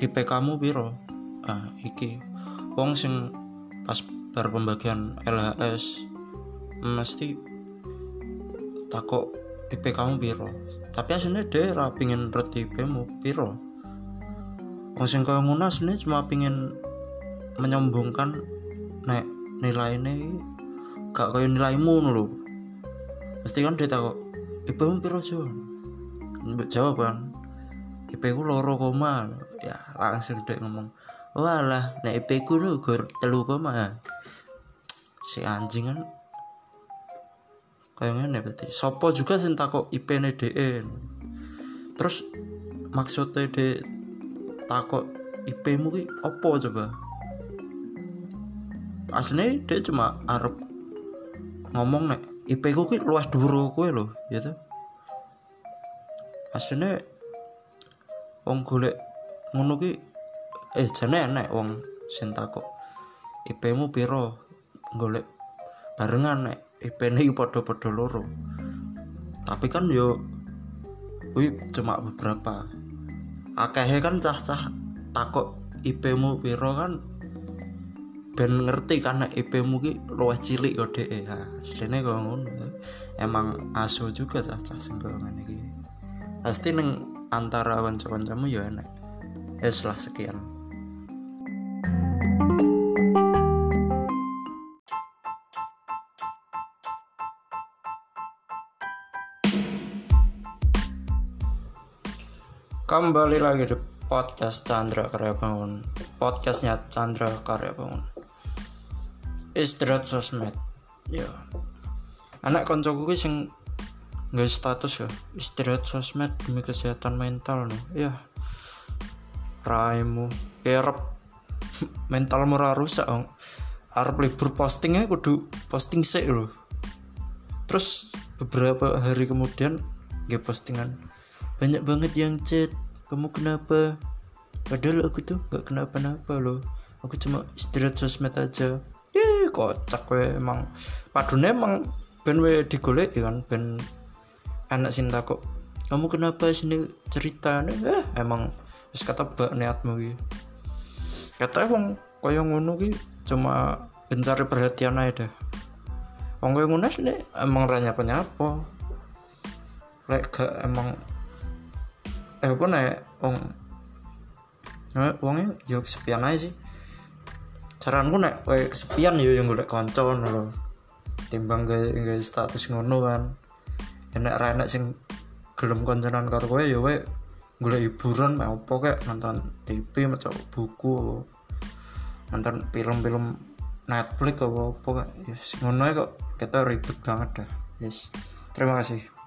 IP kamu piro? Ah iki. Wong sing pas bar pembagian LHS mesti takok IP kamu piro? Tapi aslinya dia ra pingin IP mu piro? Wong sing kaya ngono aslinya cuma pingin menyombongkan nek nilainya gak kaya nilaimu lho. Mesti kan dia takok IP mu piro jo? Jawab kan IP ku loro koma. Ya langsung dia ngomong walah nek IP ku lho gur telu koma. Si anjing kan kayak ngene berarti. Sopo juga sing takok IP ne DE terus maksudnya de takok IP mu ki opo coba? Aslinya dia cuma arep ngomong nek IP ku ki luas duro kowe lho ya tuh aslinya wong golek ngono ki eh jane enek wong sing takok. IP mu piro? Golek barengan nek IP ini podo-podo loro. Tapi kan yo wih cuma beberapa. Akehnya kan cah-cah takok IP mu piro kan ben ngerti karena IP mu ki luwih cilik kok dhek ya asline kok ngono. Emang asu juga cah-cah sing ngene iki pasti neng antara kanca-kancamu ya enak. Eh setelah sekian. Kembali lagi di podcast Chandra Karya Bangun. Podcastnya Chandra Karya Bangun. Istirahat sosmed. Ya. Anak koncoku sing nggak status ya? Istirahat sosmed demi kesehatan mental nih. Ya Raimu Kerep. Mental murah rusak ong. Arab libur postingnya kudu posting sih loh Terus beberapa hari kemudian Gue postingan. Banyak banget yang chat kamu kenapa? Padahal aku tuh nggak kenapa-napa loh aku cuma istirahat sosmed aja. Eh kocak we emang. Padune emang ben we digolek kan ben anak cinta kok kamu kenapa sini cerita? Nih eh emang wis kata bak niatmu gitu kata emang kaya ngono ki cuma pencari perhatian aja deh Wong kaya ngono emang ranya penyapa lek gak emang eh apa nek wong wongnya ya kesepian aja sih. Saranku nek kesepian ya yang golek kanca ngono timbang gawe status ngono kan enak ra enak sing gelem konconan karo kowe ya kowe golek hiburan mek opo kek nonton TV maca buku nonton film-film Netflix apa apa kek. Yes ngono kok. Kita ribet banget dah. Yes. Terima kasih